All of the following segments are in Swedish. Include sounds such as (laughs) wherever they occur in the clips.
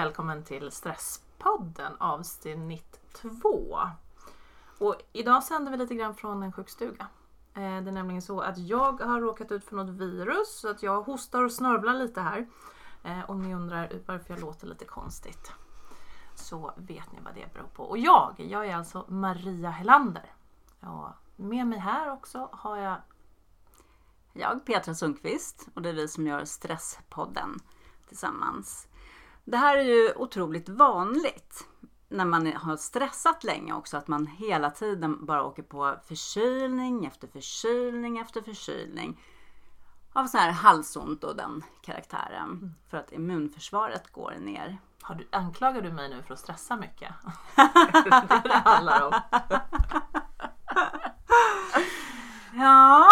välkommen till Stresspodden avsnitt 2. Och idag sänder vi lite grann från en sjukstuga. Eh, det är nämligen så att jag har råkat ut för något virus så att jag hostar och snörvlar lite här. Eh, Om ni undrar varför jag låter lite konstigt så vet ni vad det beror på. Och jag, jag är alltså Maria Helander. Och med mig här också har jag Jag, Petra Sundqvist, och det är vi som gör Stresspodden tillsammans. Det här är ju otroligt vanligt när man har stressat länge också, att man hela tiden bara åker på förkylning efter förkylning efter förkylning. Av så här halsont och den karaktären. För att immunförsvaret går ner. Har du, anklagar du mig nu för att stressa mycket? (laughs) (laughs) det är det handlar om. (laughs) Ja,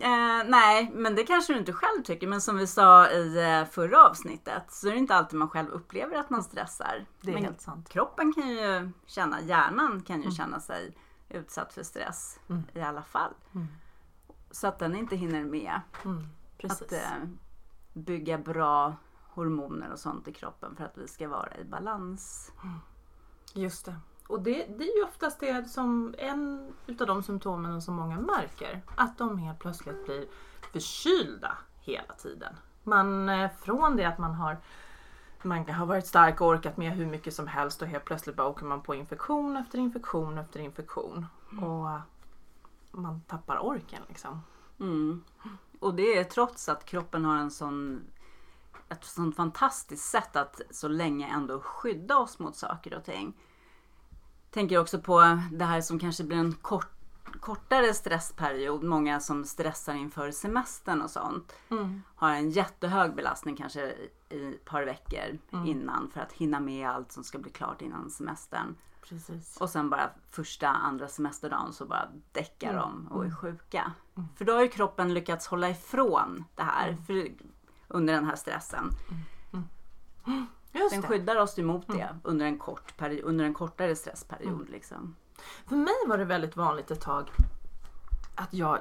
eh, nej, men det kanske du inte själv tycker. Men som vi sa i eh, förra avsnittet så är det inte alltid man själv upplever att man stressar. Det är men helt sant. kroppen kan ju känna, hjärnan kan ju känna sig utsatt för stress Mm. i alla fall. Mm. Så att den inte hinner med Mm, att eh, bygga bra hormoner och sånt i kroppen för att vi ska vara i balans. Just det. Och det, det är ju oftast det som en utav de symptomen som många märker. Att de helt plötsligt blir förkylda hela tiden. Man, eh, från det att man har man har varit stark och orkat med hur mycket som helst och helt plötsligt bara åker man på infektion efter infektion efter infektion. Och eh, man tappar orken liksom. Mm. Och det är trots att kroppen har en sån ett sånt fantastiskt sätt att så länge ändå skydda oss mot saker och ting. Tänker också på det här som kanske blir en kort, kortare stressperiod. Många som stressar inför semestern och sånt. Har en jättehög belastning kanske i ett par veckor innan för att hinna med allt som ska bli klart innan semestern. Precis. Och sen bara första, andra semesterdagen så bara däckar de och är sjuka. För då har ju kroppen lyckats hålla ifrån det här för, under den här stressen. (gasps) Den skyddar oss emot det under en, kort under en kortare stressperiod. Liksom. För mig var det väldigt vanligt ett tag att jag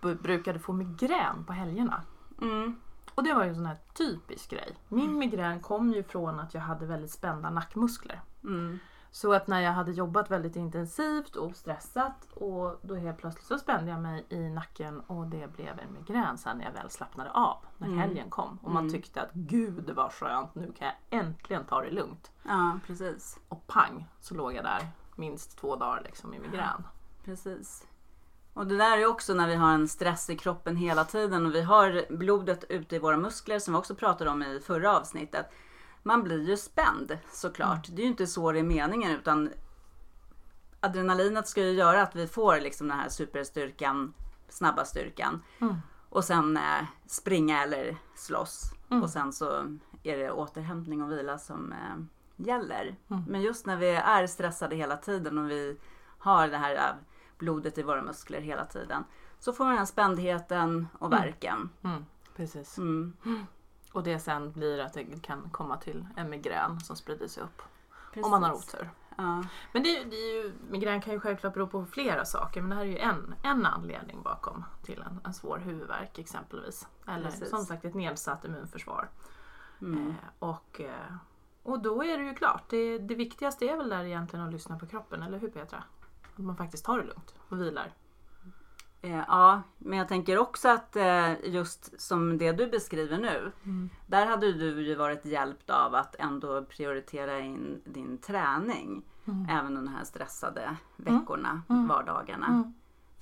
brukade få migrän på helgerna. Mm. Och det var ju en sån här typisk grej. Min migrän kom ju från att jag hade väldigt spända nackmuskler. Mm. Så att när jag hade jobbat väldigt intensivt och stressat och då helt plötsligt så spände jag mig i nacken och det blev en migrän sen när jag väl slappnade av när helgen kom. Och man tyckte att gud vad skönt, nu kan jag äntligen ta det lugnt. Ja, precis. Och pang så låg jag där minst två dagar liksom i migrän. Precis. Och det där är också när vi har en stress i kroppen hela tiden och vi har blodet ute i våra muskler som vi också pratade om i förra avsnittet. Man blir ju spänd såklart. Det är ju inte så det är meningen utan adrenalinet ska ju göra att vi får liksom den här superstyrkan, snabba styrkan. Och sen eh, springa eller slåss. Och sen så är det återhämtning och vila som eh, gäller. Men just när vi är stressade hela tiden och vi har det här eh, blodet i våra muskler hela tiden. Så får vi den här spändheten och värken. Mm, precis. Mm. Och det sen blir att det kan komma till en migrän som sprider sig upp. Precis. Om man har otur. Ja. Men det, det är ju, migrän kan ju självklart bero på flera saker men det här är ju en, en anledning bakom till en, en svår huvudvärk exempelvis. Eller Precis. som sagt ett nedsatt immunförsvar. Mm. Eh, och, eh, och då är det ju klart, det, det viktigaste är väl där egentligen att lyssna på kroppen, eller hur Petra? Att man faktiskt tar det lugnt och vilar. Eh, Ja, men jag tänker också att eh, just som det du beskriver nu. Där hade du ju varit hjälpt av att ändå prioritera in din träning. Även under de här stressade veckorna, vardagarna.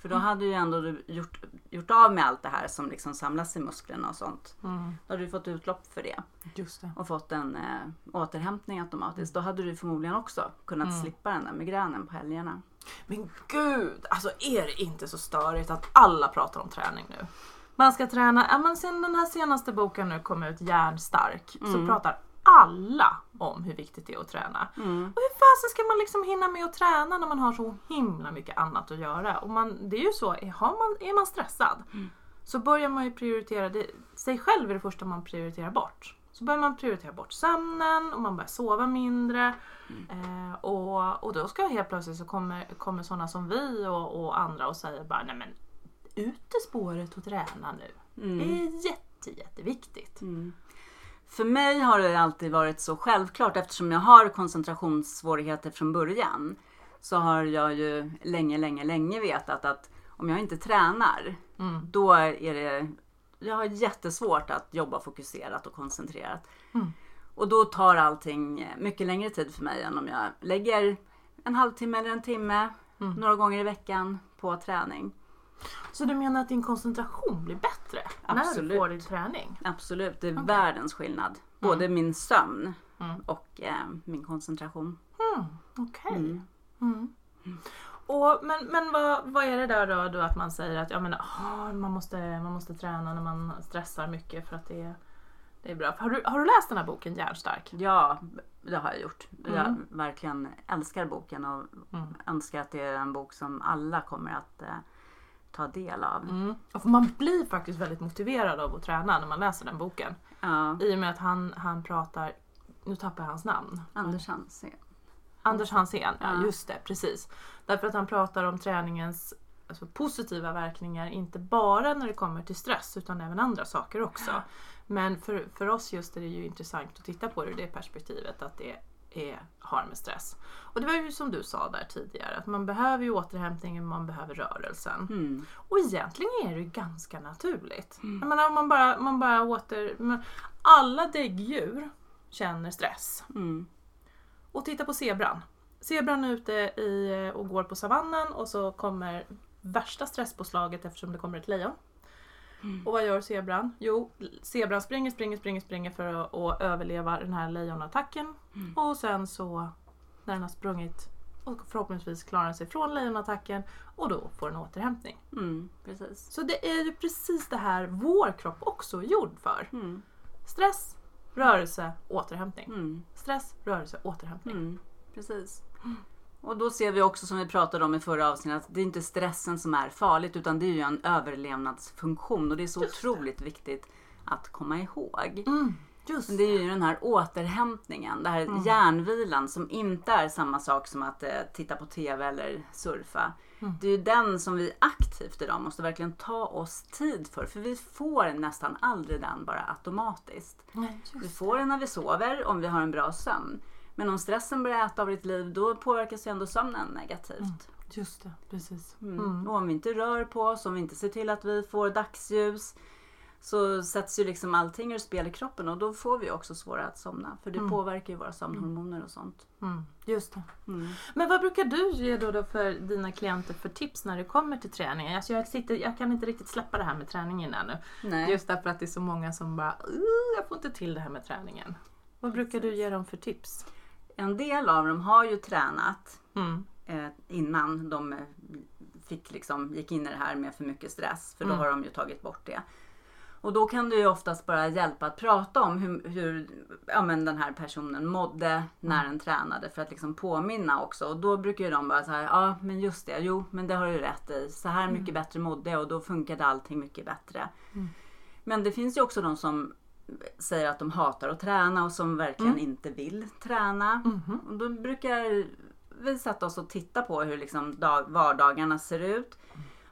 För då hade ju ändå du gjort, gjort av med allt det här som liksom samlas i musklerna och sånt. Då hade du fått utlopp för det. Just det. och fått en eh, återhämtning automatiskt. Då hade du förmodligen också kunnat slippa den där migränen på helgerna. Men gud, alltså är det inte så störigt att alla pratar om träning nu? Man ska träna, ja men sen den här senaste boken nu kom ut, Järnstark, så pratar alla om hur viktigt det är att träna. Och hur fasen ska man liksom hinna med att träna när man har så himla mycket annat att göra? Och man, det är ju så, har man, är man stressad så börjar man ju prioritera det, sig själv är det första man prioriterar bort. Så börjar man prioritera bort sömnen och man börjar sova mindre. Eh, och, och då ska helt plötsligt så kommer, kommer sådana som vi och, och andra och säger bara nej men ut i spåret och träna nu. Det är jätte, jätteviktigt. För mig har det alltid varit så självklart eftersom jag har koncentrationssvårigheter från början. Så har jag ju länge, länge, länge vetat att om jag inte tränar, Mm. då är det... Jag har jättesvårt att jobba fokuserat och koncentrerat. Mm. Och då tar allting mycket längre tid för mig än om jag lägger en halvtimme eller en timme Mm. några gånger i veckan på träning. Så du menar att din koncentration blir bättre när du Absolut. får din träning? Absolut, det är Okej. världens skillnad. Både min sömn Mm. och eh, min koncentration. Mm. Okej. Mm. Mm. Och, men men vad, vad är det där då, då att man säger att ja, men, ah, man, måste, man måste träna när man stressar mycket för att det är, det är bra. Har du, har du läst den här boken Järnstark? Ja, det har jag gjort. Jag Mm. verkligen älskar boken och Mm. önskar att det är en bok som alla kommer att eh, ta del av. Mm. Och man blir faktiskt väldigt motiverad av att träna när man läser den boken. Ja, I och med att han, han pratar, nu tappar jag hans namn. Anders Hansén. Anders Hansén, ja Ja. just det, precis. Därför att han pratar om träningens alltså, positiva verkningar, inte bara när det kommer till stress utan även andra saker också. Men för, för oss just är det ju intressant att titta på det ur det perspektivet att det är, har med stress. Och det var ju som du sa där tidigare, att man behöver ju återhämtningen, man behöver rörelsen. Mm. Och egentligen är det ju ganska naturligt. Jag menar om man bara, man bara åter... Men alla däggdjur känner stress. Mm. Och titta på zebran. Zebran är ute i, och går på savannen och så kommer värsta stresspåslaget eftersom det kommer ett lejon. Och vad gör zebran? Jo, zebran springer, springer, springer, springer för att, att överleva den här lejonattacken. Och sen så när den har sprungit och förhoppningsvis klarar den sig från lejonattacken och då får den återhämtning. Mm. Precis. Så det är ju precis det här vår kropp också är gjord för. Mm. Stress, rörelse, återhämtning. Mm. Stress, rörelse, återhämtning. Mm. Precis. Och då ser vi också som vi pratade om i förra avsnittet att det är inte stressen som är farligt utan det är ju en överlevnadsfunktion och det är så Just det. otroligt viktigt att komma ihåg. Mm, just det är ju den här återhämtningen, den här hjärnvilan som inte är samma sak som att eh, titta på TV eller surfa. Mm. Det är ju den som vi aktivt idag måste verkligen ta oss tid för. För vi får nästan aldrig den bara automatiskt. Nej, Vi får den när vi sover om vi har en bra sömn. Men om stressen börjar äta av ditt liv då påverkas ju ändå sömnen negativt. Just det, precis. Mm. Mm. Och om vi inte rör på oss, om vi inte ser till att vi får dagsljus så sätts ju liksom allting ur spel i kroppen och då får vi också svårare att somna. För det Mm. påverkar ju våra sömnhormoner och sånt. Mm, just det. Mm. Men vad brukar du ge då, då för dina klienter för tips när det kommer till träning? Alltså jag, sitter, jag kan inte riktigt släppa det här med träningen ännu. Nej. Just därför att det är så många som bara "Uh, jag får inte till det här med träningen. Vad brukar du ge dem för tips? En del av dem har ju tränat Mm. eh, innan de eh, fick liksom, gick in i det här med för mycket stress. För då Mm. har de ju tagit bort det. Och då kan det ju oftast bara hjälpa att prata om hur, hur ja, men den här personen mådde när den tränade för att liksom påminna också. Och då brukar ju de bara så här, ja men just det, jo men det har du rätt i. Så här mycket bättre mådde jag och då funkade allting mycket bättre. Mm. Men det finns ju också de som säger att de hatar att träna och som verkligen Mm. inte vill träna. Mhm. Och då brukar vi sätta oss och titta på hur liksom dag, vardagarna ser ut.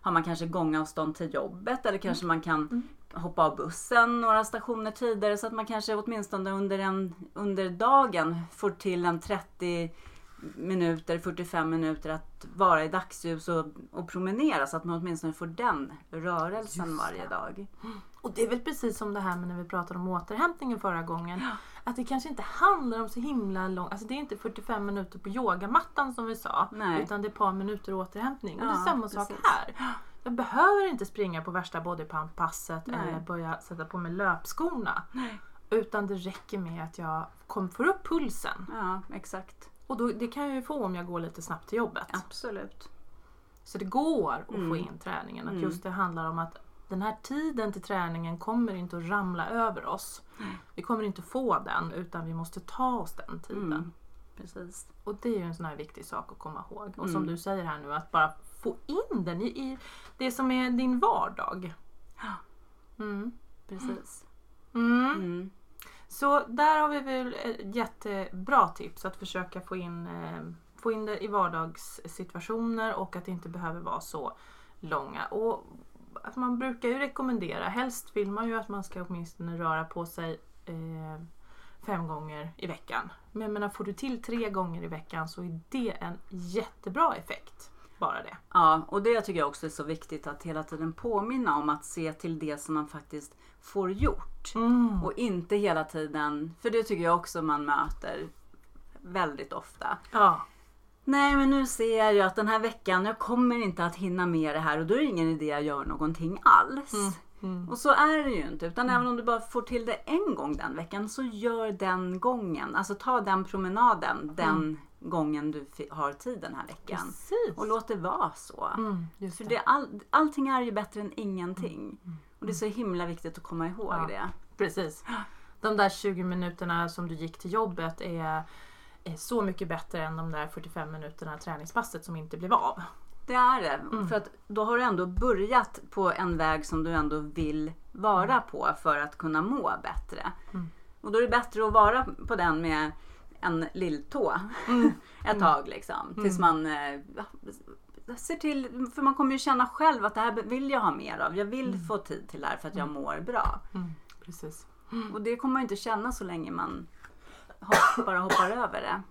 Har man kanske gångavstånd till jobbet eller kanske man kan Mm. hoppa av bussen några stationer tidigare så att man kanske åtminstone under, en, under dagen får till en 30 minuter, 45 minuter att vara i dagsljus och, och promenera så att man åtminstone får den rörelsen Just varje dag. Och det är väl precis som det här med när vi pratade om återhämtningen förra gången. Att det kanske inte handlar om så himla långt, alltså det är inte 45 minuter på yogamattan som vi sa. Nej. Utan det är ett par minuter återhämtning. Och det är Ja, samma sak precis. här. Jag behöver inte springa på värsta bodypump-passet eller börja sätta på mig löpskorna. Nej. Utan det räcker med att jag kom, får upp pulsen. Ja, exakt. Och då, det kan jag ju få om jag går lite snabbt till jobbet. Absolut. Så det går att få Mm. in träningen. Att Mm. just det handlar om att den här tiden till träningen kommer inte att ramla över oss. Vi kommer inte få den utan vi måste ta oss den tiden. Mm. Precis. Och det är ju en sån här viktig sak att komma ihåg. Och som Mm. du säger här nu att bara få in den i, i det som är din vardag. Ja. Mm. Precis. Så där har vi väl ett jättebra tips att försöka få in, eh, få in det i vardagssituationer och att det inte behöver vara så långa. Och att man brukar ju rekommendera, helst vill man ju att man ska åtminstone röra på sig eh, fem gånger i veckan. Men jag menar, får du till tre gånger i veckan så är det en jättebra effekt. Bara det. Ja, och det tycker jag också är så viktigt att hela tiden påminna om att se till det som man faktiskt får gjort. Mm. Och inte hela tiden, för det tycker jag också man möter väldigt ofta. Ja, Nej men nu ser jag att den här veckan, jag kommer inte att hinna med det här och då är det ingen idé att göra någonting alls. Mm. Och så är det ju inte. Utan även om du bara får till det en gång den veckan så gör den gången. Alltså ta den promenaden den gången du har tid den här veckan. precis. Och låt det vara så. Mm, just För det. det, all, allting är ju bättre än ingenting. Och det är så himla viktigt att komma ihåg Ja. det. Precis. (gasps) De där 20 minuterna som du gick till jobbet är, är så mycket bättre än de där 45 minuterna träningspasset som inte blev av. Det är det. Mm. För att då har du ändå börjat på en väg som du ändå vill vara på för att kunna må bättre. Mm. Och då är det bättre att vara på den med en lilltå Mm. (laughs) ett tag liksom. Tills man eh, ser till, för man kommer ju känna själv att det här vill jag ha mer av. Jag vill få tid till det här för att jag mår bra. Mm, precis. Och det kommer man inte känna så länge man hopp, bara hoppar över det.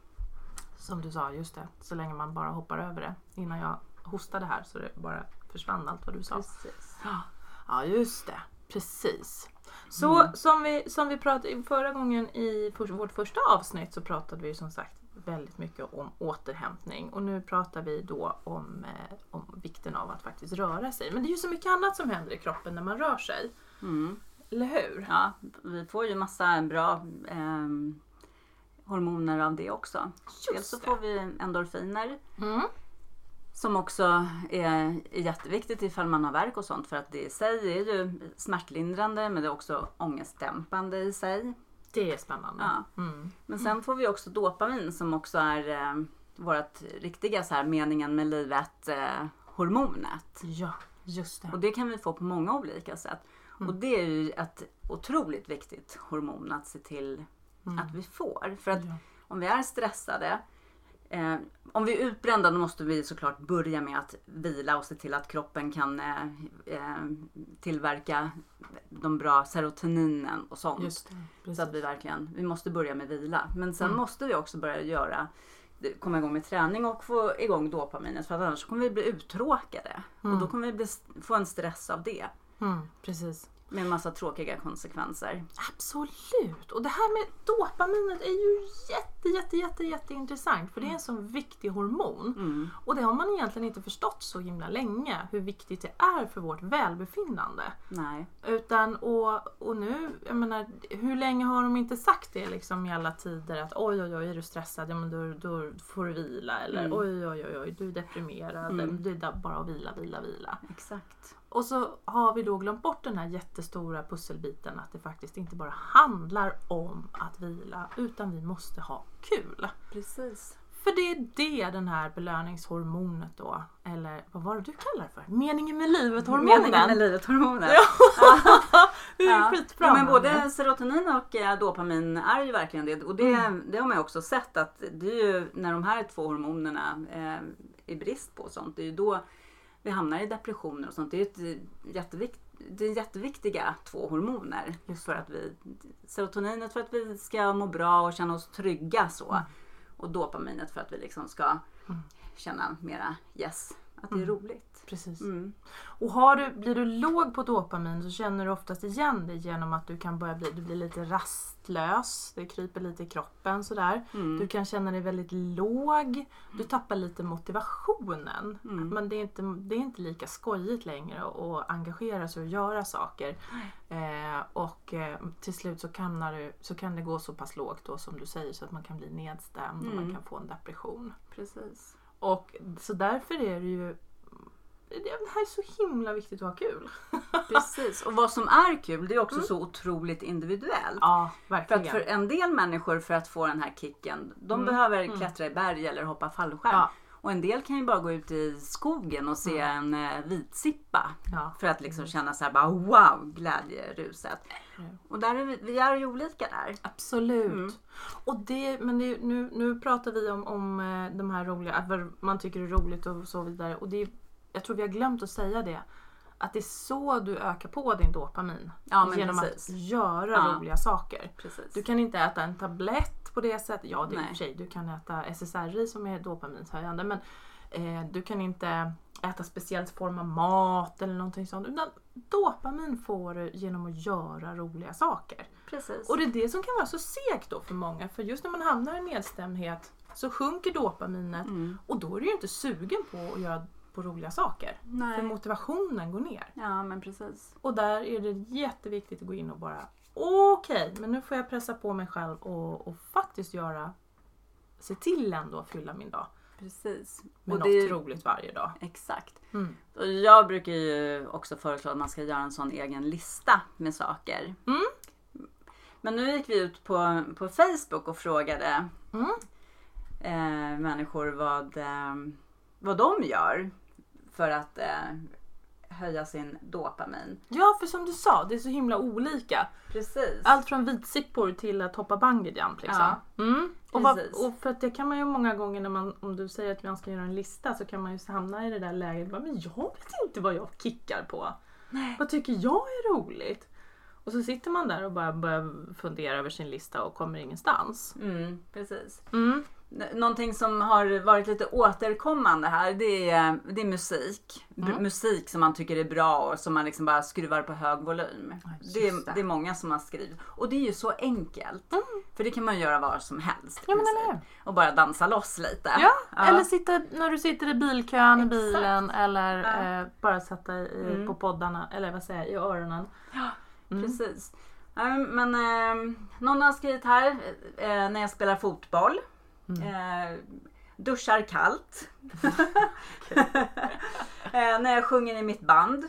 Som du sa, just det. Så länge man bara hoppar över det. Innan jag hostade här så det bara försvann allt vad du sa. Precis. Ja, just det. Precis. Så som, vi, som vi pratade förra gången i för, vårt första avsnitt så pratade vi som sagt väldigt mycket om återhämtning och nu pratar vi då om, eh, om vikten av att faktiskt röra sig. Men det är ju så mycket annat som händer i kroppen när man rör sig. Mm. Eller hur? Ja, vi får ju massa bra ehm, hormoner av det också. Dels så det. får vi endorfiner Mm. Som också är, är jätteviktigt ifall man har värk och sånt för att det i sig är ju smärtlindrande men det är också ångestdämpande i sig. Det är spännande. Ja. Mm. Men sen får vi också dopamin som också är eh, vårt riktiga så här, meningen med livet eh, hormonet. Ja, just det. Och det kan vi få på många olika sätt. Och det är ju ett otroligt viktigt hormon att se till att vi får. För att Ja. om vi är stressade, eh, om vi är utbrända då måste vi såklart börja med att vila och se till att kroppen kan eh, eh, tillverka de bra serotoninen och sånt. Det. Så att vi verkligen, vi måste börja med vila. Men sen Mm. måste vi också börja göra komma igång med träning och få igång dopaminet för att annars kommer vi bli uttråkade. Och då kommer vi bli, få en stress av det. Mm, precis. Med en massa tråkiga konsekvenser. Absolut! Och det här med dopaminet är ju jätte, jätte, jätte, jätteintressant för det är en sån viktig hormon. Mm. Och det har man egentligen inte förstått så himla länge hur viktigt det är för vårt välbefinnande. Nej. Utan, och, och nu, jag menar, hur länge har de inte sagt det liksom i alla tider att oj oj oj är du stressad, ja men då, då får du vila eller Mm. oj oj oj oj du är deprimerad, Mm. det är bara att vila, vila, vila. Exakt. Och så har vi då glömt bort den här jättestora pusselbiten att det faktiskt inte bara handlar om att vila utan vi måste ha kul. Precis. För det är det den här belöningshormonet då, eller vad var det du kallar det för? Meningen med livet-hormonen! Meningen med livet hormonet. (laughs) det är Ja. skitbra. Ja, men både serotonin och eh, dopamin är ju verkligen det. Och det, det har man ju också sett att det är ju när de här två hormonerna eh, är brist på och sånt. Det är ju då vi hamnar i depressioner och sånt. Det är, ett jättevikt, det är jätteviktiga två hormoner. Just för att vi, serotoninet för att vi ska må bra och känna oss trygga så. Och dopaminet för att vi liksom ska känna mera yes, att det är roligt. Precis. Mm. Och har du, blir du låg på dopamin så känner du oftast igen det genom att du kan börja bli, du blir lite rastlös, det kryper lite i kroppen sådär. Mm. Du kan känna dig väldigt låg, du tappar lite motivationen. Mm. Men det är, inte, det är inte lika skojigt längre att engagera sig och göra saker. Eh, och eh, till slut så kan, du, så kan det gå så pass lågt då som du säger så att man kan bli nedstämd och man Mm. kan få en depression. Precis. Och så därför är det ju det här är så himla viktigt att ha kul. (laughs) Precis. Och vad som är kul det är också så otroligt individuellt. Ja, För verkligen. att för en del människor för att få den här kicken, de behöver klättra i berg eller hoppa fallskärm. Ja. Och en del kan ju bara gå ut i skogen och se en eh, vitsippa. Ja. För att liksom känna så här bara wow, glädjeruset. Mm. Och där är vi, vi är ju olika där. Absolut. Mm. Och det, men det, nu, nu pratar vi om, om eh, de här roliga, att man tycker är roligt och så vidare. Och det, jag tror vi har glömt att säga det. Att det är så du ökar på din dopamin. Ja, genom precis. att göra Ja. roliga saker. Precis. Du kan inte äta en tablett på det sättet. Ja, det är sig. Du kan äta SSRI som är dopaminshöjande. Men eh, du kan inte äta speciellt form av mat eller någonting sånt. Utan dopamin får du genom att göra roliga saker. Precis. Och det är det som kan vara så segt då för många. För just när man hamnar i nedstämdhet så sjunker dopaminet Mm. och då är du ju inte sugen på att göra på roliga saker. För Nej. motivationen går ner. Ja men precis. Och där är det jätteviktigt att gå in och bara okej, men nu får jag pressa på mig själv och, och faktiskt göra se till ändå att fylla min dag Precis. med Och något det är- roligt varje dag. Exakt. Mm. Och jag brukar ju också föreslå att man ska göra en sån egen lista med saker. Mm. Men nu gick vi ut på, på Facebook och frågade Mm. eh, människor vad, eh, vad de gör för att eh, höja sin dopamin. Ja, för som du sa, det är så himla olika. Precis. Allt från vitsippor till att hoppa bungee jump liksom. Mm. Och, vad, och för att det kan man ju många gånger när man, om du säger att man ska göra en lista så kan man ju hamna i det där läget. Men jag vet inte vad jag kickar på. Vad tycker jag är roligt? Och så sitter man där och bara börjar fundera över sin lista och kommer ingenstans. Mm, precis. Mm. Någonting som har varit lite återkommande här det är, det är musik. Mm. Musik som man tycker är bra och som man liksom bara skruvar på hög volym. Det är, det är många som har skrivit. Och det är ju så enkelt. För det kan man göra var som helst. Ja? Och bara dansa loss lite. Ja, eller sitta, när du sitter i bilkön i bilen eller Ja. eh, bara sätta i, Mm. på poddarna, eller vad säger jag, i öronen. Mm. Precis. Ja, Men eh, någon har skrivit här eh, när jag spelar fotboll. Mm. Eh, duschar kallt. (laughs) eh, när jag sjunger i mitt band.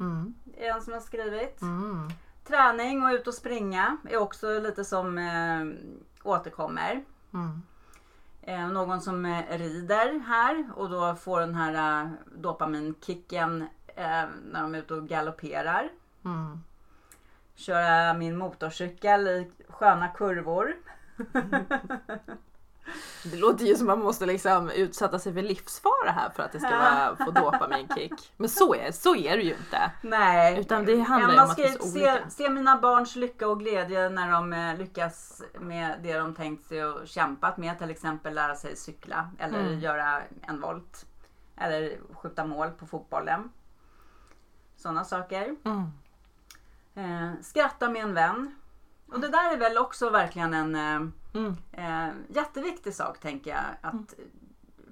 Mm. Är en som har skrivit. Mm. Träning och ut och springa är också lite som eh, återkommer. Mm. Eh, någon som eh, rider här och då får den här eh, dopaminkicken när de är ute och galopperar. Mm. Köra min motorcykel i sköna kurvor. (laughs) Det låter ju som att man måste liksom utsätta sig för livsfara här för att det ska vara, få dopaminkick. Men så är, så är det ju inte. Nej, Utan det handlar har om att det är så skrivit, se, olika. se mina barns lycka och glädje när de eh, lyckas med det de tänkt sig och kämpat med. Till exempel lära sig cykla eller Mm. göra en volt. Eller skjuta mål på fotbollen. Sådana saker. Mm. Eh, skratta med en vän. Och det där är väl också verkligen en eh, Mm. eh, jätteviktig sak tänker jag. Att eh,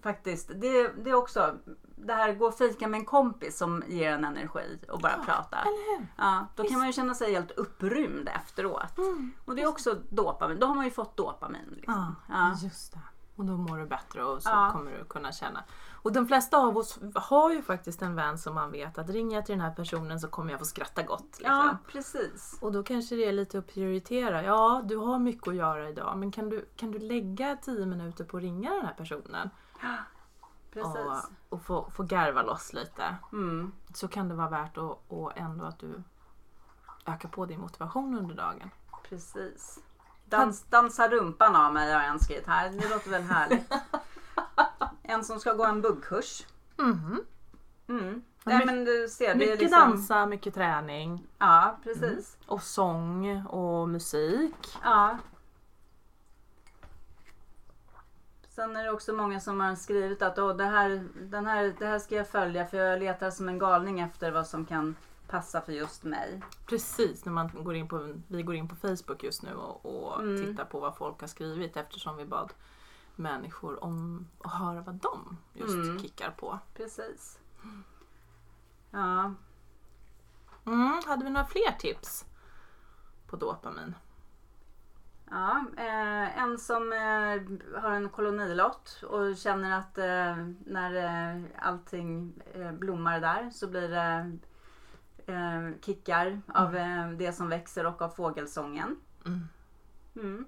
faktiskt, det, det är också det här gå och fika med en kompis som ger en energi och bara prata. Eller hur? Ja, då kan man ju känna sig helt upprymd efteråt. Mm. Och det är också dopamin. Då har man ju fått dopamin. Liksom. Ja, Ja. Och då mår du bättre och så Ja. kommer du kunna känna. Och de flesta av oss har ju faktiskt en vän som man vet att ringer jag till den här personen så kommer jag få skratta gott. Liksom. ja, precis. Och då kanske det är lite att prioritera. Ja, du har mycket att göra idag men kan du, kan du lägga 10 minuter på att ringa den här personen? precis. Och, och få, få garva loss lite. Mm. Så kan det vara värt att, och ändå att du ökar på din motivation under dagen. Precis. Dans, dansa rumpan av mig har en skrivit här. Det låter väl härligt. (laughs) En som ska gå en buggkurs. Mhm. Mm. Nej, men du ser, det är Mycket liksom... dansa, mycket träning. Ja, precis. Och sång och musik. Ja. Sen är det också många som har skrivit att Åh, det, här, den här, det här ska jag följa för jag letar som en galning efter vad som kan passa för just mig. Precis, när man går in på, vi går in på Facebook just nu och, och Mm. tittar på vad folk har skrivit eftersom vi bad människor om att höra vad de just Mm. kickar på. Precis. Ja, Mm, hade vi några fler tips på dopamin? ja eh, en som eh, har en kolonilott och känner att eh, när eh, allting eh, blommar där så blir det eh, kickar av eh, det som växer och av fågelsången. Mm. Mm.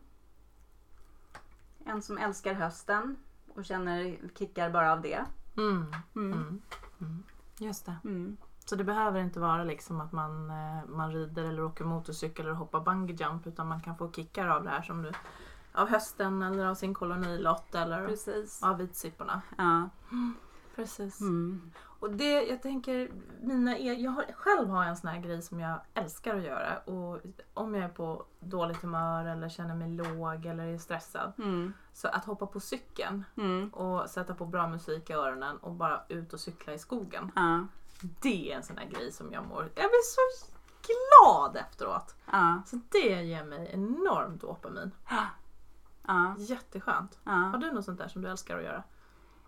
En som älskar hösten och känner kickar bara av det. Mm. Mm. Mm. Mm. Just det. Mm. Så det behöver inte vara liksom att man, eh, man rider eller åker motorcykel eller hoppar bungee jump utan man kan få kickar av det här som du av hösten eller av sin kolonilott eller Precis. av vitsipporna. Ja. Precis. Mm. Och det, jag tänker, mina e- jag har, själv har jag en sån här grej som jag älskar att göra. Och om jag är på dåligt humör eller känner mig låg eller är stressad. Mm. Så att hoppa på cykeln Mm. och sätta på bra musik i öronen och bara ut och cykla i skogen. Ja. Det är en sån här grej som jag mår, jag blir så glad efteråt. Ja. Så det ger mig enormt dopamin. Ja. Jätteskönt. Har du något sånt där som du älskar att göra?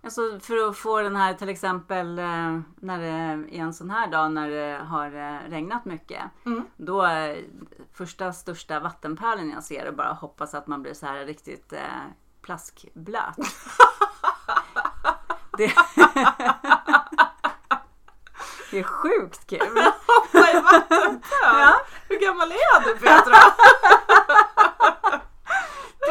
Alltså för att få den här till exempel eh, när det är en sån här dag när det har eh, regnat mycket. Mm. Då är första största vattenpölen jag ser och bara hoppas att man blir så här riktigt eh, plaskblöt. (laughs) det... (laughs) det är sjukt kul. (laughs) Hoppa i vattenpöl! Ja. Hur gammal är du Petra?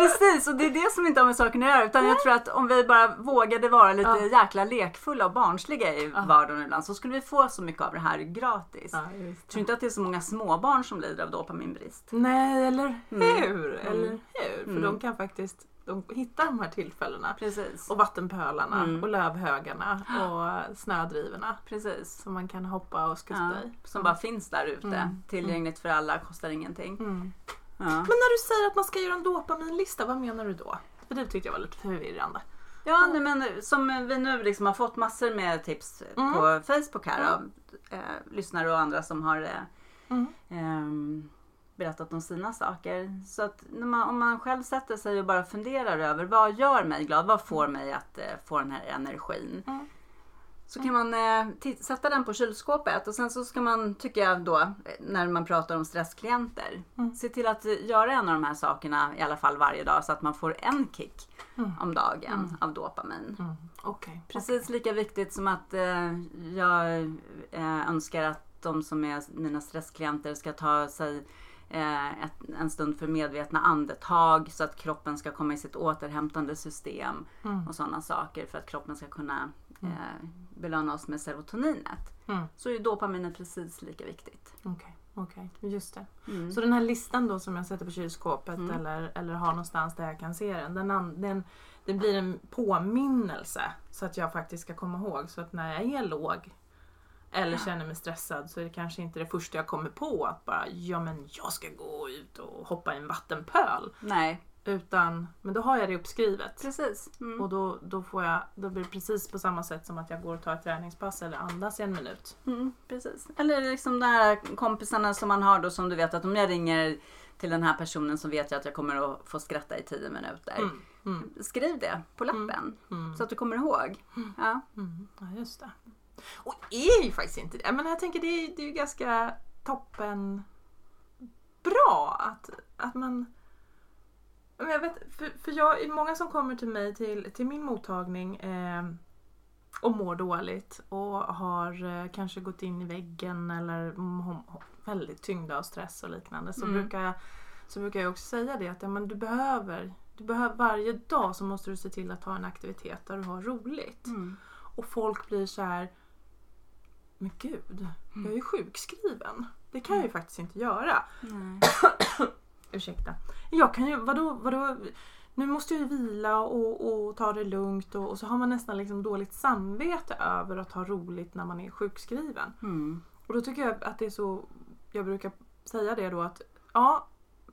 Precis, och det är det som inte har med saken att göra. Utan jag tror att om vi bara vågade vara lite Ja. jäkla lekfulla och barnsliga i vardagen ibland så skulle vi få så mycket av det här gratis. Ja, Jag tror inte att det är så många småbarn som lider av dopaminbrist. Nej, eller Mm. hur? Eller hur? För Mm. de kan faktiskt de hittar de här tillfällena. Precis. Och vattenpölarna Mm. och lövhögarna (gasps) och snödrivorna. Precis. Som man kan hoppa och skutta Ja, i. som bara finns där ute. Mm. Tillgängligt för alla, kostar ingenting. Mm. Ja. Men när du säger att man ska göra en dopaminlista, vad menar du då? För det tyckte jag var lite förvirrande. Ja, nej, men som vi nu liksom har fått massor med tips Mm. på Facebook här av eh, lyssnare och andra som har eh, Mm. ehm, berättat om sina saker. Så att man, om man själv sätter sig och bara funderar över vad gör mig glad? Vad får mig att eh, få den här energin? Mm. Så kan man eh, sätta den på kylskåpet och sen så ska man, tycker jag då, eh, när man pratar om stressklienter, Mm. se till att eh, göra en av de här sakerna i alla fall varje dag så att man får en kick Mm. om dagen av dopamin. Mm. Okej. Precis lika viktigt som att eh, jag eh, önskar att de som är mina stressklienter ska ta sig eh, ett, en stund för medvetna andetag så att kroppen ska komma i sitt återhämtande system Mm. och sådana saker för att kroppen ska kunna eh, belöna oss med serotoninet. Mm. Så är dopaminet precis lika viktigt. Okej, okej. Just det. Mm. Så den här listan då som jag sätter på kylskåpet eller, eller har någonstans där jag kan se den. Den, den. Det blir en påminnelse så att jag faktiskt ska komma ihåg. Så att när jag är låg eller känner mig stressad så är det kanske inte det första jag kommer på att bara ja men jag ska gå ut och hoppa i en vattenpöl. Nej, Utan, men då har jag det uppskrivet. precis. Mm. Och då, då, får jag, då blir det precis på samma sätt som att jag går och tar ett träningspass eller andas i en minut. Mm, precis. Eller liksom de här kompisarna som man har då som du vet att om jag ringer till den här personen så vet jag att jag kommer att få skratta i tio minuter. Mm, mm, Skriv det på lappen mm. så att du kommer ihåg. Ja. Mm, ja, just det. Och är ju faktiskt inte det. Men jag tänker det är, det är ju ganska toppen bra att, att man men jag vet, för, för jag, är många som kommer till mig till, till min mottagning eh, och mår dåligt och har eh, kanske gått in i väggen eller mm, väldigt tyngda av stress och liknande så, Mm. brukar, jag, så brukar jag också säga det att ja, men du behöver du behöver varje dag så måste du se till att ha en aktivitet där du har roligt. Mm. Och folk blir så här. Men gud, jag är ju sjukskriven. Det kan jag ju faktiskt inte göra. (clears throat) Ursäkta. Jag kan ju, vadå, vadå? Nu måste jag ju vila och, och ta det lugnt och, och så har man nästan liksom dåligt samvete över att ha roligt när man är sjukskriven. Mm. Och då tycker jag att det är så, jag brukar säga det då att ja,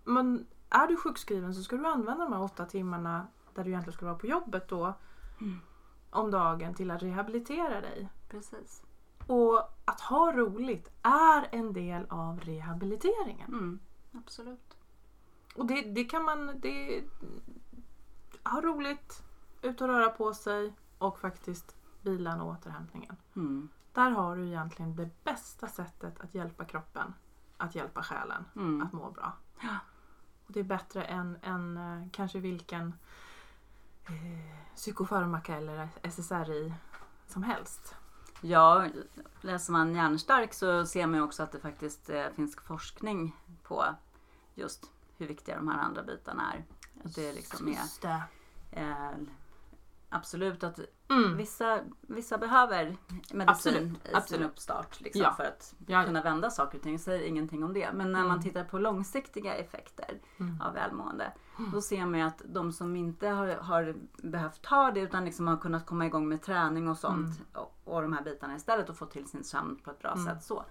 men är du sjukskriven så ska du använda de här åtta timmarna där du egentligen skulle vara på jobbet då Mm. om dagen till att rehabilitera dig. Precis. Och att ha roligt är en del av rehabiliteringen. Mm. Absolut. Och det, det kan man... Det, ha roligt, ut och röra på sig och faktiskt bilan och återhämtningen. Mm. Där har du egentligen det bästa sättet att hjälpa kroppen att hjälpa själen Mm. att må bra. Ja. Och det är bättre än, än eh, kanske vilken eh, psykofarmaka eller SSRI som helst. Ja, läser man hjärnstark så ser man också att det faktiskt eh, finns forskning på just hur viktiga de här andra bitarna är. Att det liksom är eh, absolut att Mm. vissa, vissa behöver medicin Absolut, i sin uppstart liksom, Ja. för att Ja. kunna vända saker och ting. Jag säger ingenting om det. Men när man Mm. tittar på långsiktiga effekter Mm. av välmående. Då ser man ju att de som inte har, har behövt ta det utan liksom har kunnat komma igång med träning och sånt och, och de här bitarna istället och få till sin sömn på ett bra Mm. sätt. så.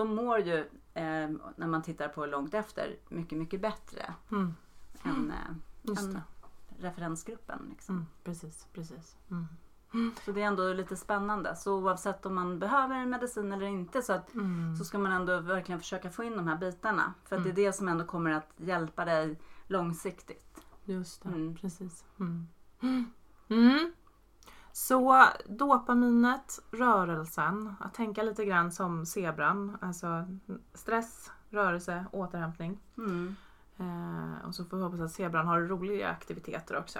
De mår ju, eh, när man tittar på långt efter, mycket, mycket bättre Mm. än, eh, än referensgruppen. Liksom. Mm. Precis, precis. Mm. Så det är ändå lite spännande. Så oavsett om man behöver medicin eller inte så, att, Mm. så ska man ändå verkligen försöka få in de här bitarna. För Mm. det är det som ändå kommer att hjälpa dig långsiktigt. Just det, Mm. precis. Så dopaminet, rörelsen, att tänka lite grann som zebran. Alltså stress, rörelse, återhämtning. Mm. Eh, och så får vi hoppas att zebran har roliga aktiviteter också.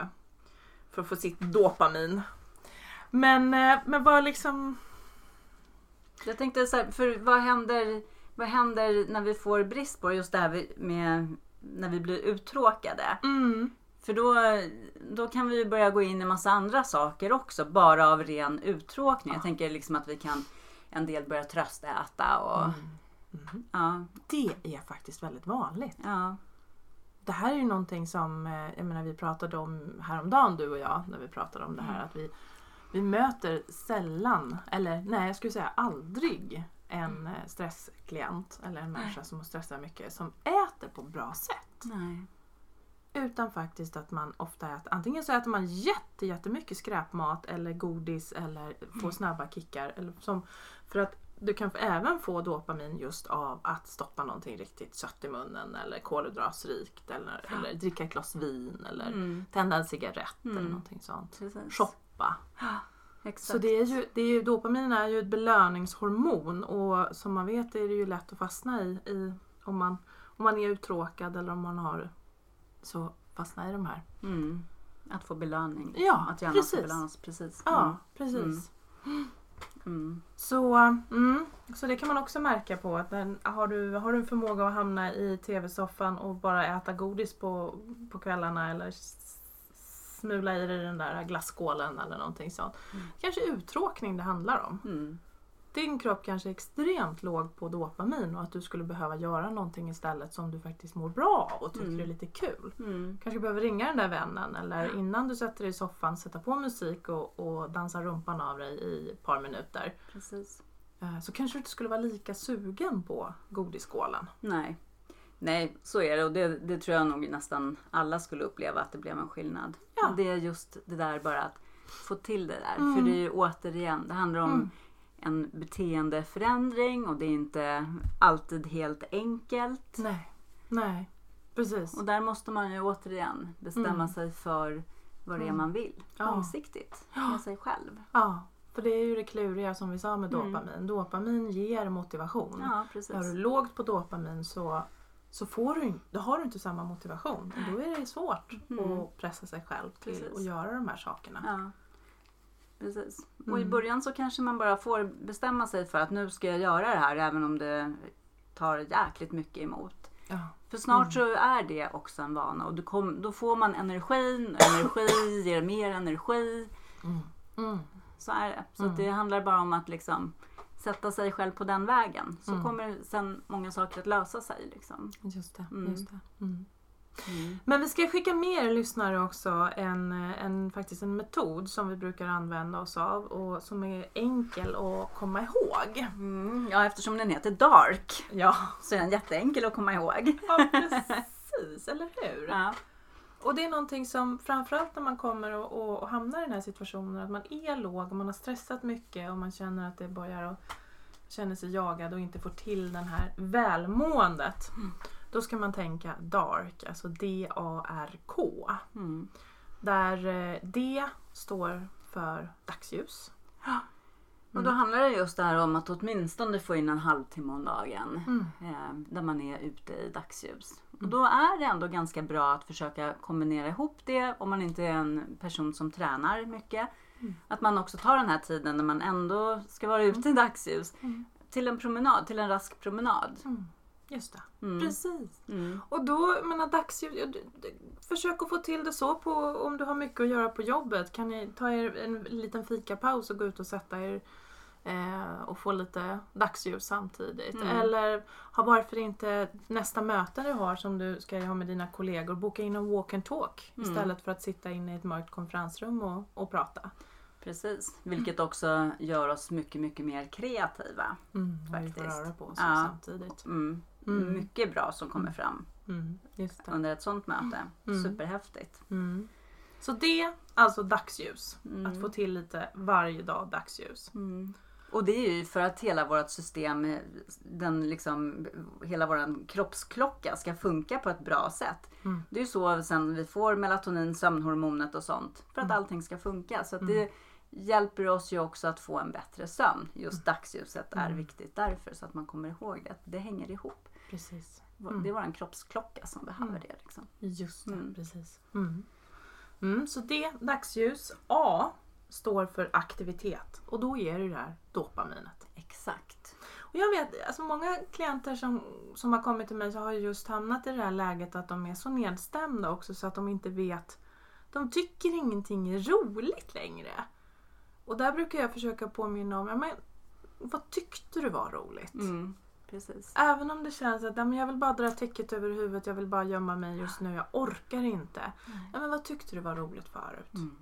För att få sitt dopamin. Men, eh, men vad liksom... Jag tänkte så här, för vad händer, vad händer när vi får brist på just det här med när vi blir uttråkade? Mm, För då, då kan vi ju börja gå in i massa andra saker också, bara av ren uttråkning. Jag tänker liksom att vi kan en del börja tröstäta och mm. ja, Det är faktiskt väldigt vanligt. ja, Det här är ju någonting som eh, jag menar, vi pratade om häromdagen du och jag när vi pratade om det här att vi, vi möter sällan, eller nej jag skulle säga aldrig en eh, stressklient eller en människa som har stressat mycket som äter på bra sätt. nej. Utan faktiskt att man ofta äter, antingen så äter man jätte, jättemycket skräpmat eller godis eller får snabba kickar. Eller som, för att du kan även få dopamin just av att stoppa någonting riktigt sött i munnen eller kolhydratsrikt eller, eller dricka ett glas vin eller Mm, tända en cigarett eller Mm. någonting sånt. precis. Shoppa. Exakt. Så det är ju, det är ju, dopamin är ju ett belöningshormon och som man vet är det ju lätt att fastna i, i om, man, om man är uttråkad eller om man har så fastna i de här. Mm. Att få belöning. Ja, att gärna precis. belönas. Precis. Ja, precis. Mm. Så, mm, så det kan man också märka på. Att den, har, du, har du en förmåga att hamna i tv-soffan och bara äta godis på, på kvällarna eller smula i dig den där glasskålen eller någonting sånt. Mm. Kanske uttråkning det handlar om. Din kropp kanske är extremt låg på dopamin och att du skulle behöva göra någonting istället som du faktiskt mår bra av och tycker Mm. är lite kul. Mm. Kanske behöver ringa den där vännen eller innan du sätter dig i soffan sätta på musik och, och dansa rumpan av dig i ett par minuter. Precis. Eh, Så kanske du inte skulle vara lika sugen på godisskålen. Nej. Nej, så är det och det, det tror jag nog nästan alla skulle uppleva att det blev en skillnad. Ja. Det är just det där bara att få till det där. Mm. För det är ju återigen, det handlar om Mm. En beteendeförändring och det är inte alltid helt enkelt. Nej, nej, precis. Och där måste man ju återigen bestämma Mm. sig för vad det är Mm. man vill. Ja. Långsiktigt. Med sig själv. Ja, för det är ju det kluriga som vi sa med Mm. dopamin. Dopamin ger motivation. Ja, precis. Har du lågt på dopamin så, så får du, då har du inte samma motivation. Och då är det svårt Mm. att pressa sig själv till Precis. att göra de här sakerna. Ja. Precis. Och i Mm. början så kanske man bara får bestämma sig för att nu ska jag göra det här även om det tar jäkligt mycket emot. Ja. För snart Mm. så är det också en vana och kom, då får man energin och energi (coughs) ger mer energi. Mm. Mm. Så är det. Så Mm. det handlar bara om att liksom sätta sig själv på den vägen. Så Mm. kommer sen många saker att lösa sig. Liksom. Just det. Mm. Just det. Mm. Men vi ska skicka med er lyssnare också en, en, faktiskt en metod som vi brukar använda oss av och som är enkel att komma ihåg. Mm. Ja, eftersom den heter Dark Ja, så är den jätteenkel att komma ihåg. ja precis, eller hur? Ja. Och det är någonting som framförallt när man kommer och, och, och hamnar i den här situationen att man är låg och man har stressat mycket och man känner att det börjar att känner sig jagad och inte får till den här välmåendet. Då ska man tänka DARK, alltså D-A-R-K. Mm. Där eh, D står för dagsljus. Och då handlar det just det här om att åtminstone få in en halvtimme om dagen. Mm. Eh, där man är ute i dagsljus. Och då är det ändå ganska bra att försöka kombinera ihop det om man inte är en person som tränar mycket. Mm. Att man också tar den här tiden när man ändå ska vara ute i dagsljus. Mm. Till en promenad, till en rask promenad. Mm. Just det. Mm. Precis. Mm. Och då, menar dagsljus, försök att få till det så på, om du har mycket att göra på jobbet. Kan ni ta er en liten fikapaus och gå ut och sätta er eh, och få lite dagsljus samtidigt. Mm. Eller ha varför inte nästa möte du har som du ska ha med dina kollegor, boka in en walk and talk Mm. istället för att sitta inne i ett mörkt konferensrum och, och prata. Precis. Vilket också gör oss mycket, mycket mer kreativa. Mm, och vi får Faktiskt. röra på oss Ja. samtidigt. Mm. Mm. Mycket bra som kommer fram Mm, just det. under ett sånt möte. Mm. Superhäftigt. Mm. Så det, alltså dagsljus. Mm. Att få till lite varje dag dagsljus. Mm. Och det är ju för att hela vårt system, den liksom, hela vår kroppsklocka ska funka på ett bra sätt. Mm. Det är ju så sen vi får melatonin, sömnhormonet och sånt. För att Mm. allting ska funka. Så att det hjälper oss ju också att få en bättre sömn. Just dagsljuset är Mm. viktigt därför. Så att man kommer ihåg att det hänger ihop. Precis. Det är vår kroppsklocka som behöver det. Liksom. Just det, Mm. precis. Mm. Mm, så det, dagsljus, A, står för aktivitet. Och då är det det här dopaminet. Exakt. Och jag vet, alltså många klienter som, som har kommit till mig så har ju just hamnat i det här läget att de är så nedstämda också så att de inte vet. De tycker ingenting är roligt längre. Och där brukar jag försöka påminna om, ja, men, vad tyckte du var roligt? Mm. Precis. Även om det känns att men jag vill bara dra täcket över huvudet, jag vill bara gömma mig just nu, jag orkar inte. Ja, men vad tyckte du var roligt förut? Mm.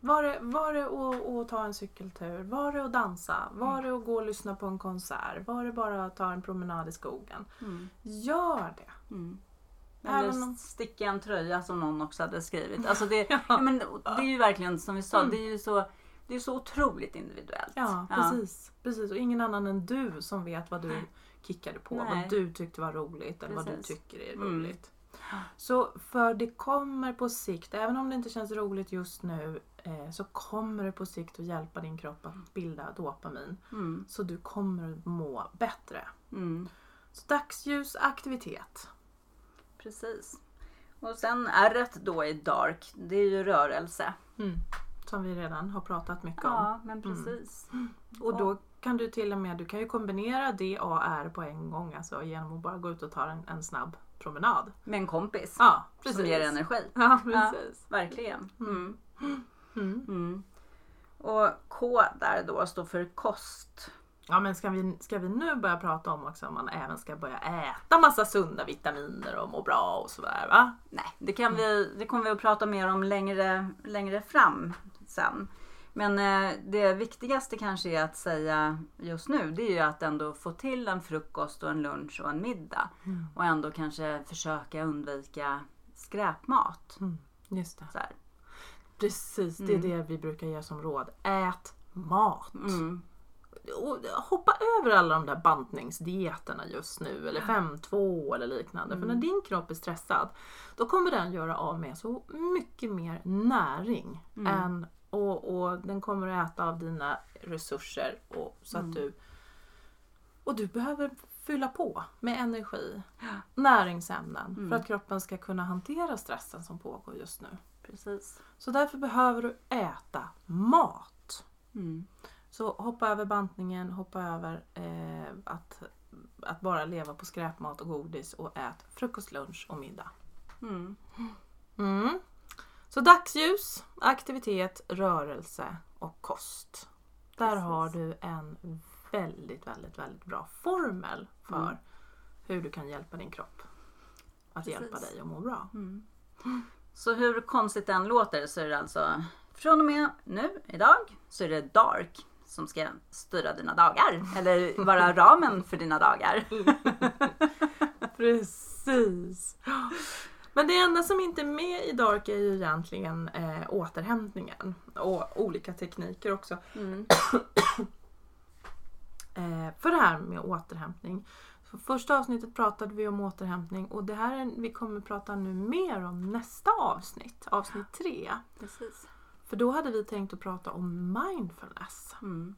Var det, var det att, att ta en cykeltur? Var det att dansa? Var det att gå och lyssna på en konsert? Var det bara att ta en promenad i skogen? Mm. Gör det! Mm. Även Eller om- sticka en tröja som någon också hade skrivit. Alltså det, (laughs) Ja. ja. men, det är ju verkligen som vi sa, Mm. det är ju så, det är så otroligt individuellt. Ja, precis. precis. Och ingen annan än du som vet vad du kickade på. Nej. Vad du tyckte var roligt eller vad du Precis. tycker är Mm. roligt. Så för det kommer på sikt, även om det inte känns roligt just nu, eh, så kommer det på sikt att hjälpa din kropp att bilda dopamin. Mm. Så du kommer att må bättre. Mm. Så dagsljus, aktivitet. Precis. Och sen R då i dark, det är ju rörelse. Mm. Som vi redan har pratat mycket om. Ja, men precis. Och då kan du till och med, du kan ju kombinera D, A, R på en gång alltså genom att bara gå ut och ta en, en snabb promenad. Med en kompis Ja, precis. som ger energi. Ja, Ja, precis. verkligen. Mm. Mm. Mm. Och K där då står för kost. Ja men ska vi, ska vi nu börja prata om också om man även ska börja äta massa sunda vitaminer och må bra och sådär va? Nej, det, kan vi, det kommer vi att prata mer om längre, längre fram sen. Men eh, det viktigaste kanske är att säga just nu det är ju att ändå få till en frukost och en lunch och en middag. Och ändå kanske försöka undvika skräpmat. Just det. Precis, det är det vi brukar ge som råd. Ät mat. Mm. Och hoppa över alla de där bantningsdieterna just nu eller 5-2 eller liknande. För när din kropp är stressad då kommer den göra av med så mycket mer näring. Än, och, och den kommer att äta av dina resurser och, så att du och du behöver fylla på med energi, näringsämnen för att kroppen ska kunna hantera stressen som pågår just nu. Precis. Så därför behöver du äta mat. Mm. Så hoppa över bantningen, hoppa över eh, att, att bara leva på skräpmat och godis och ät frukost, lunch och middag. Mm. Mm. Så dagsljus, aktivitet, rörelse och kost. Där Precis. har du en väldigt, väldigt, väldigt bra formel för Mm. hur du kan hjälpa din kropp att Precis. hjälpa dig att må bra. Så hur konstigt den låter så är det alltså från och med nu, idag, så är det dark som ska styra dina dagar. Eller vara (laughs) ramen för dina dagar. Precis. (laughs) Men det enda som inte är med i Dark är ju egentligen eh, återhämtningen och olika tekniker också. Mm. (clears throat) Eh, för det här med återhämtning. För första avsnittet pratade vi om återhämtning och det här är, vi kommer prata nu mer om nästa avsnitt, avsnitt tre. Precis. För då hade vi tänkt att prata om mindfulness. Mm.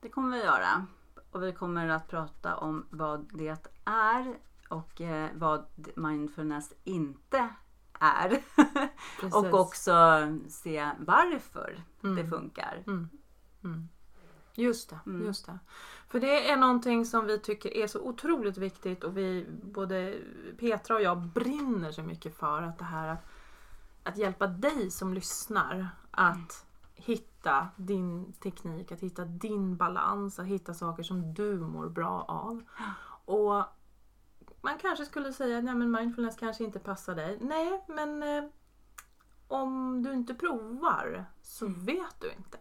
Det kommer vi göra. Och vi kommer att prata om vad det är och eh, vad mindfulness inte är. (laughs) Och också se varför det Mm. funkar. Mm. Mm. Just det, Mm. just det. För det är någonting som vi tycker är så otroligt viktigt och vi, både Petra och jag brinner så mycket för att det här att, att hjälpa dig som lyssnar att hitta din teknik, att hitta din balans, att hitta saker som du mår bra av. Och man kanske skulle säga att nej, men mindfulness kanske inte passar dig. Nej, men eh, om du inte provar så vet du inte.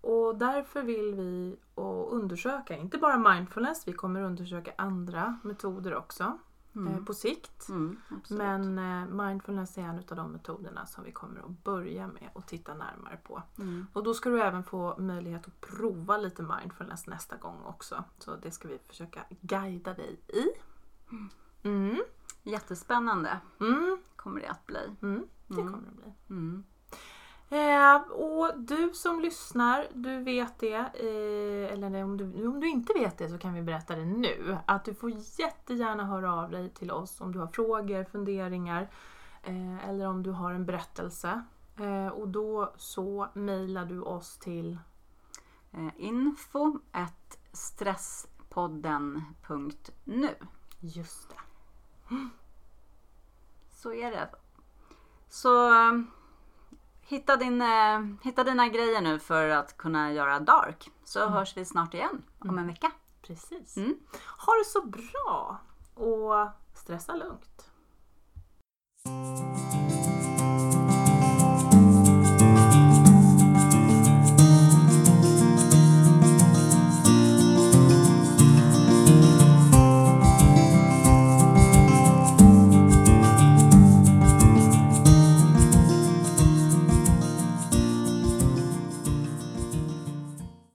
Och därför vill vi och undersöka, inte bara mindfulness, vi kommer undersöka andra metoder också eh, på sikt. Mm. Men eh, mindfulness är en av de metoderna som vi kommer att börja med och titta närmare på. Mm. Och då ska du även få möjlighet att prova lite mindfulness nästa gång också. Så det ska vi försöka guida dig i. Mm. Jättespännande Mm. kommer det att bli. Mm. Det kommer det bli. Mm. Eh, och du som lyssnar, du vet det. Eh, eller om du, om du inte vet det så kan vi berätta det nu. Att du får jättegärna höra av dig till oss om du har frågor, funderingar eh, eller om du har en berättelse. Eh, och då så mejlar du oss till Eh, info stresspodden.nu Just det. Så är det. Så eh, hitta, din, eh, hitta dina grejer nu för att kunna göra dark. Så mm. hörs vi snart igen om en mm. vecka. Precis. Mm. Ha det så bra och stressa lugnt.